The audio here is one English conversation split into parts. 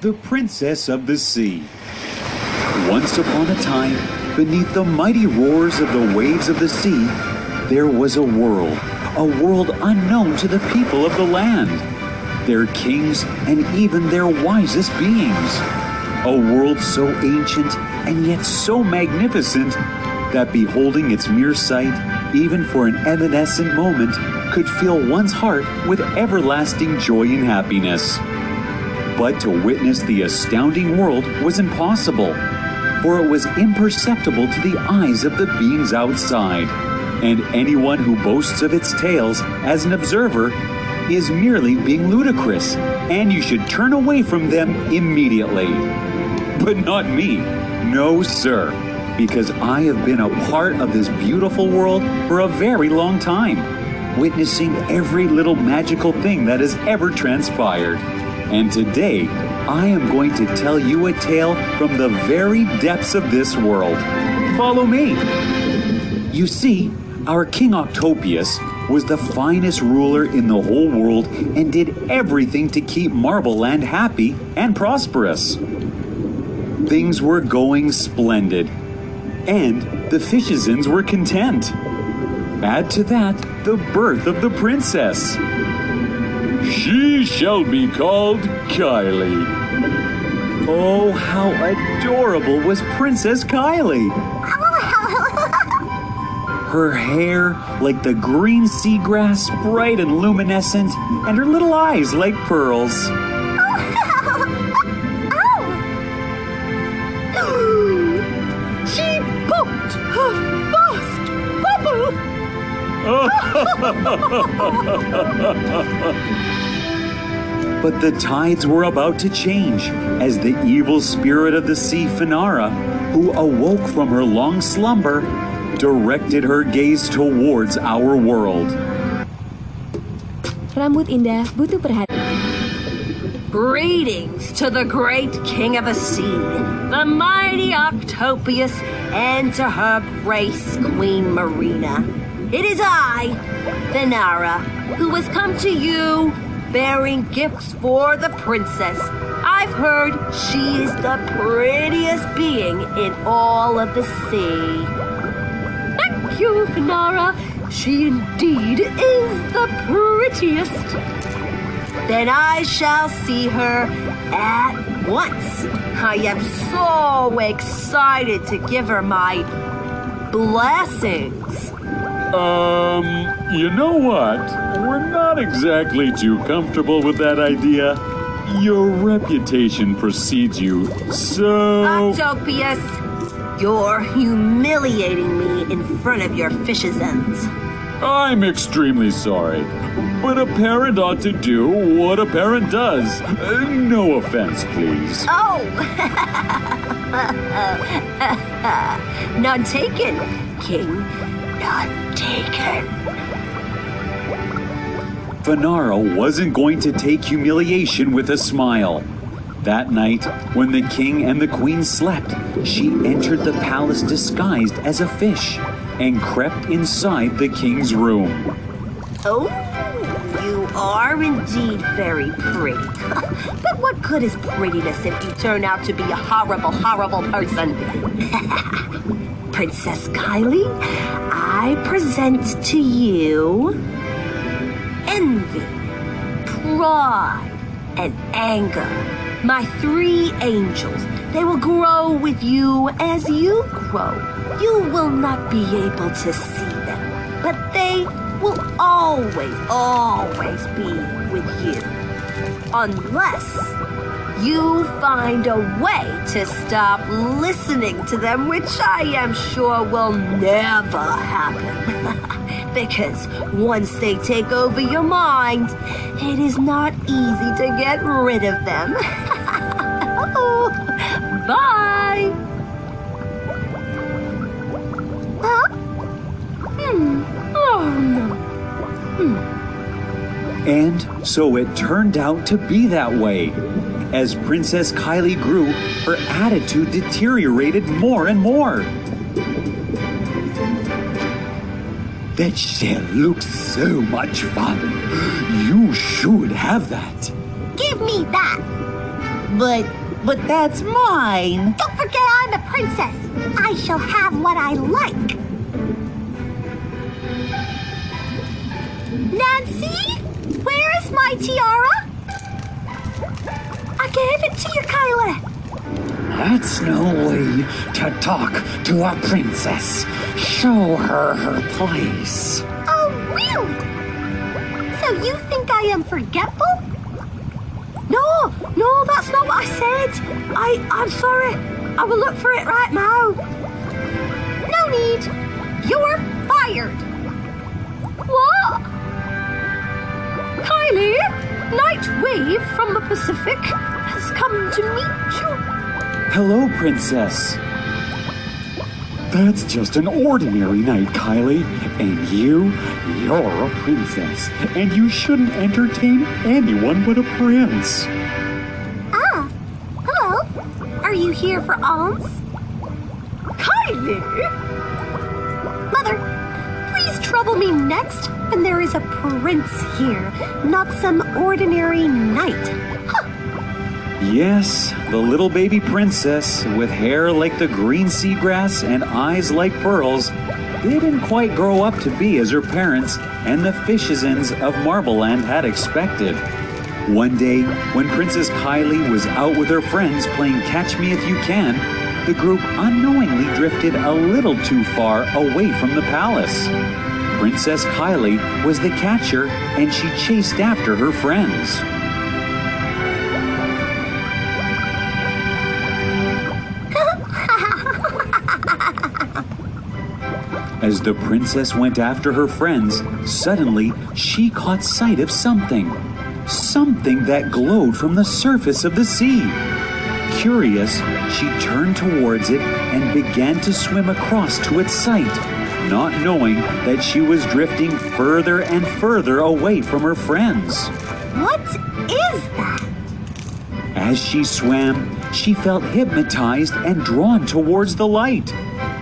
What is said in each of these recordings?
the Princess of the Sea. Once upon a time, beneath the mighty roars of the waves of the sea, there was a world, a world unknown to the people of the land, their kings, and even their wisest beings. A world so ancient and yet so magnificent that beholding its mere sight, even for an evanescent moment, could fill one's heart with everlasting joy and happiness. But to witness the astounding world was impossible, for it was imperceptible to the eyes of the beings outside, and anyone who boasts of its tales as an observer is merely being ludicrous, and you should turn away from them immediately. But not me. No, sir, because I have been a part of this beautiful world for a very long time, witnessing every little magical thing that has ever transpired. And today, I am going to tell you a tale from the very depths of this world. Follow me. You see, our King Octopius was the finest ruler in the whole world and did everything to keep Marble Land happy and prosperous. Things were going splendid, and the Fishizens were content. Add to that the birth of the princess. She shall be called Kylie. Oh, how adorable was Princess Kylie! Her hair like the green seagrass, bright and luminescent, and her little eyes like pearls. But the tides were about to change as the evil spirit of the sea, Finara, who awoke from her long slumber, directed her gaze towards our world. Rambut indah butuh perhatian. Greetings to the great king of the sea, the mighty Octopius, and to her grace, Queen Marina. It is I, Finara, who has come to you bearing gifts for the princess. I've heard she is the prettiest being in all of the sea. Thank you, Finara. She indeed is the prettiest. Then I shall see her at once. I am so excited to give her my blessings. Um, you know what? We're not exactly too comfortable with that idea. Your reputation precedes you, so. Octopius, you're humiliating me in front of your fishizens. I'm extremely sorry. But a parent ought to do what a parent does. Uh, no offense, please. Oh! None taken, King. None taken. Finara wasn't going to take humiliation with a smile. That night, when the king and the queen slept, she entered the palace disguised as a fish and crept inside the king's room. Oh, you are indeed very pretty. but what good is prettiness if you turn out to be a horrible, horrible person? Princess Kylie, I present to you envy, pride, and anger. My three angels. They will grow with you as you grow. You will not be able to see them, but they will always, always be with you. Unless you find a way to stop listening to them, which I am sure will never happen. because once they take over your mind, it is not easy to get rid of them. Bye! Huh? Hmm. Oh, no. And so it turned out to be that way. As Princess Kylie grew, her attitude deteriorated more and more. That shell looks so much fun. You should have that. Give me that! But, but that's mine. Don't forget I'm a princess. I shall have what I like. Nancy, my tiara? I gave it to you, Kyla. That's no way to talk to a princess. Show her her place. Oh, really? So you think I am forgetful? No, no, that's not what I said. I, I'm sorry. I will look for it right now. No need. You're fired. Kylie, Knight Wave from the Pacific has come to meet you. Hello, Princess. That's just an ordinary knight, Kylie. And you, you're a princess. And you shouldn't entertain anyone but a prince. Ah, hello. Are you here for alms? Kylie? Trouble me next when there is a prince here, not some ordinary knight. Huh. Yes, the little baby princess, with hair like the green seagrass and eyes like pearls, didn't quite grow up to be as her parents and the fishizens of Marbleland had expected. One day, when Princess Kylie was out with her friends playing Catch Me If You Can, the group unknowingly drifted a little too far away from the palace. Princess Kylie was the catcher and she chased after her friends. As the princess went after her friends, suddenly she caught sight of something. Something that glowed from the surface of the sea. Curious, she turned towards it and began to swim across to its sight, not knowing that she was drifting further and further away from her friends. What is that? As she swam, she felt hypnotized and drawn towards the light.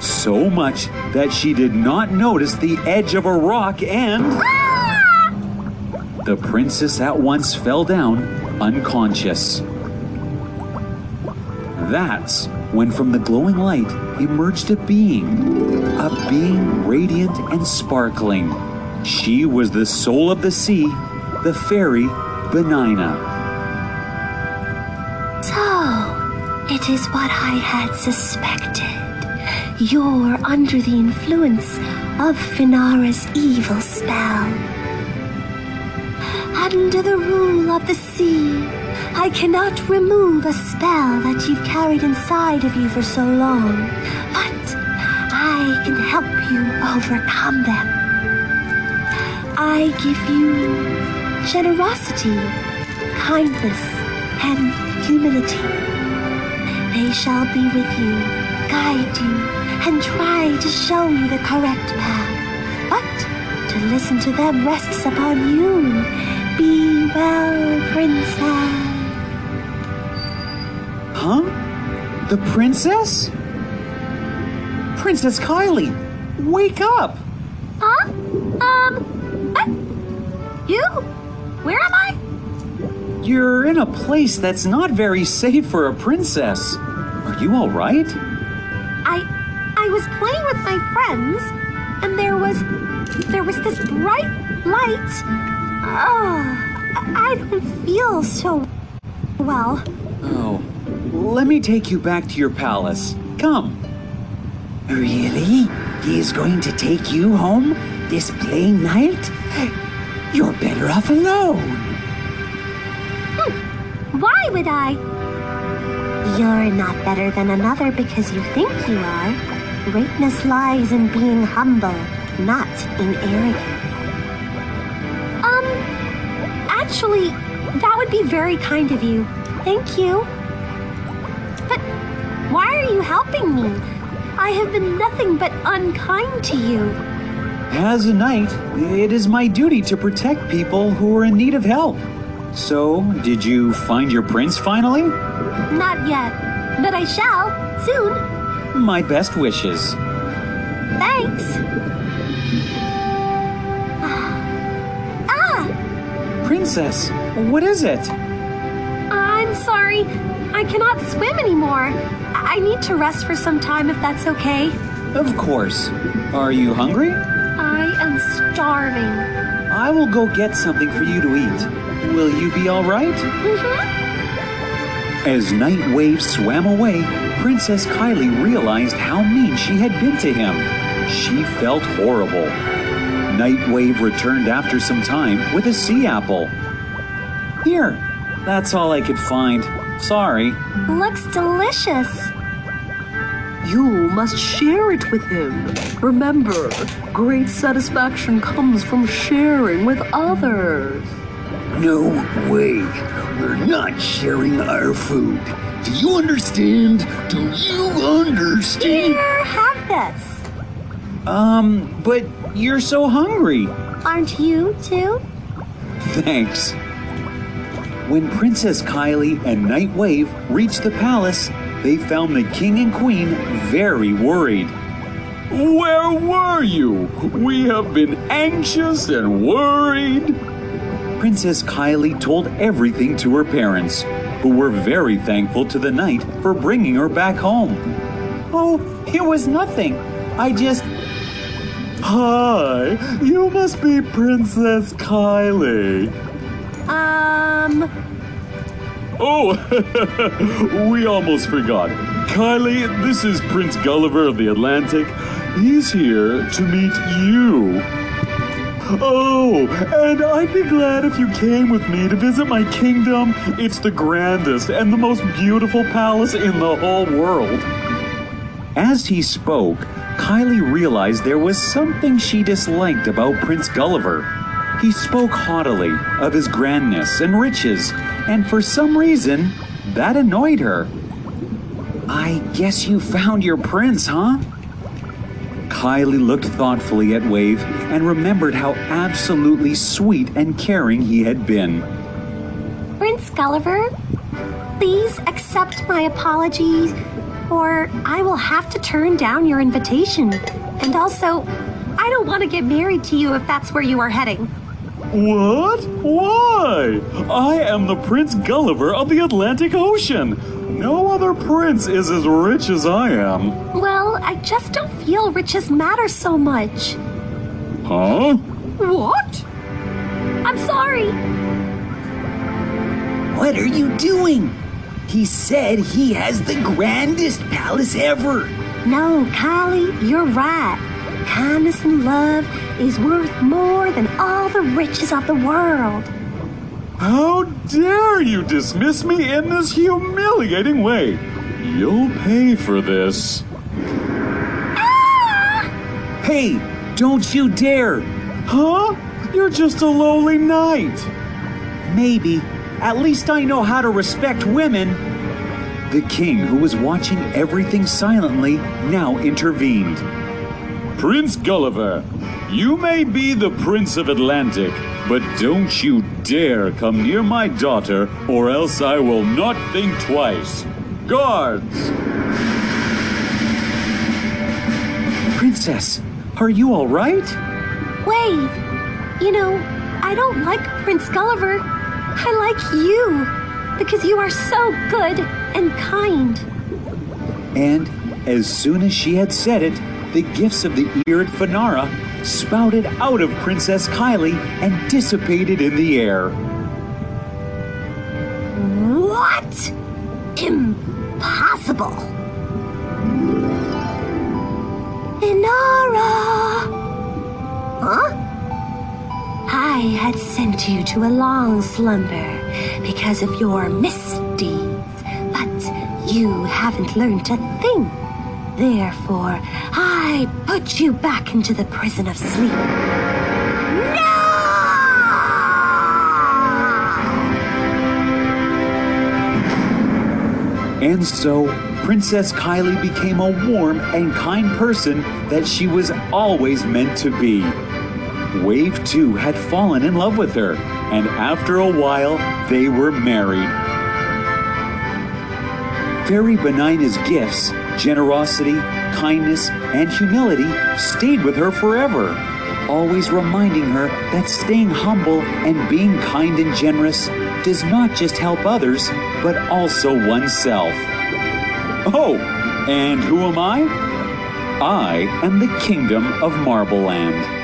So much that she did not notice the edge of a rock and. Ah! The princess at once fell down, unconscious. That's when from the glowing light emerged a being. A being radiant and sparkling. She was the soul of the sea, the fairy Benigna. So, it is what I had suspected. You're under the influence of Finara's evil spell. Under the rule of the sea, I cannot remove a spell that you've carried inside of you for so long, but I can help you overcome them. I give you generosity, kindness, and humility. They shall be with you, guide you, and try to show you the correct path. But to listen to them rests upon you. Be well, princess. Huh? The princess? Princess Kylie, wake up! Huh? Um, what? You? Where am I? You're in a place that's not very safe for a princess. Are you all right? I I was playing with my friends and there was there was this bright light. Oh, I don't feel so well. Oh, let me take you back to your palace. Come. Really? He's going to take you home this plain knight? You're better off alone. Hmm. Why would I? You're not better than another because you think you are. Greatness lies in being humble, not in arrogance. Um, actually, that would be very kind of you. Thank you. But why are you helping me? I have been nothing but unkind to you. As a knight, it is my duty to protect people who are in need of help. So, did you find your prince finally? Not yet, but I shall soon. My best wishes. Thanks. Princess, what is it? I'm sorry. I cannot swim anymore. I need to rest for some time if that's okay. Of course. Are you hungry? I am starving. I will go get something for you to eat. Will you be all right? Mm-hmm. As Knight Wave swam away, Princess Kylie realized how mean she had been to him. She felt horrible. Knight Wave returned after some time with a sea apple. Here, that's all I could find. Sorry. Looks delicious. You must share it with him. Remember, great satisfaction comes from sharing with others. No way. We're not sharing our food. Do you understand? Do you understand? Here, have this. Um, but you're so hungry. Aren't you too? Thanks. When Princess Kylie and Knight Wave reached the palace, they found the king and queen very worried. Where were you? We have been anxious and worried. Princess Kylie told everything to her parents, who were very thankful to the knight for bringing her back home. Oh, it was nothing. I just. Hi, you must be Princess Kylie. Um, Oh, we almost forgot. Kylie, this is Prince Gulliver of the Atlantic. He's here to meet you. Oh, and I'd be glad if you came with me to visit my kingdom. It's the grandest and the most beautiful palace in the whole world. As he spoke, Kylie realized there was something she disliked about Prince Gulliver. He spoke haughtily of his grandness and riches, and for some reason, that annoyed her. I guess you found your prince, huh? Kylie looked thoughtfully at Wave and remembered how absolutely sweet and caring he had been. Prince Gulliver, please accept my apologies, or I will have to turn down your invitation. And also, I don't want to get married to you if that's where you are heading. What? Why? I am the Prince Gulliver of the Atlantic Ocean. No other prince is as rich as I am. Well, I just don't feel riches matter so much. Huh? What? I'm sorry. What are you doing? He said he has the grandest palace ever. No, Kylie, you're right. Kindness and love is worth more than all the riches of the world. How dare you dismiss me in this humiliating way? You'll pay for this. Ah! Hey, don't you dare! Huh? You're just a lowly knight. Maybe. At least I know how to respect women. The king, who was watching everything silently, now intervened. Prince Gulliver, you may be the Prince of Atlantic, but don't you dare come near my daughter, or else I will not think twice. Guards! Princess, are you all right? Wave, you know, I don't like Prince Gulliver. I like you because you are so good and kind. And as soon as she had said it, the gifts of the Eared Finara spouted out of Princess Kylie and dissipated in the air. What? Impossible. Inara! Huh? I had sent you to a long slumber because of your misdeeds, but you haven't learned a thing. Therefore, I put you back into the prison of sleep. No! And so, Princess Kylie became a warm and kind person that she was always meant to be. Wave too had fallen in love with her, and after a while, they were married. Fairy Benigna's gifts, generosity, kindness, and humility stayed with her forever, always reminding her that staying humble and being kind and generous does not just help others, but also oneself. Oh, and who am I? I am the kingdom of Marbleland.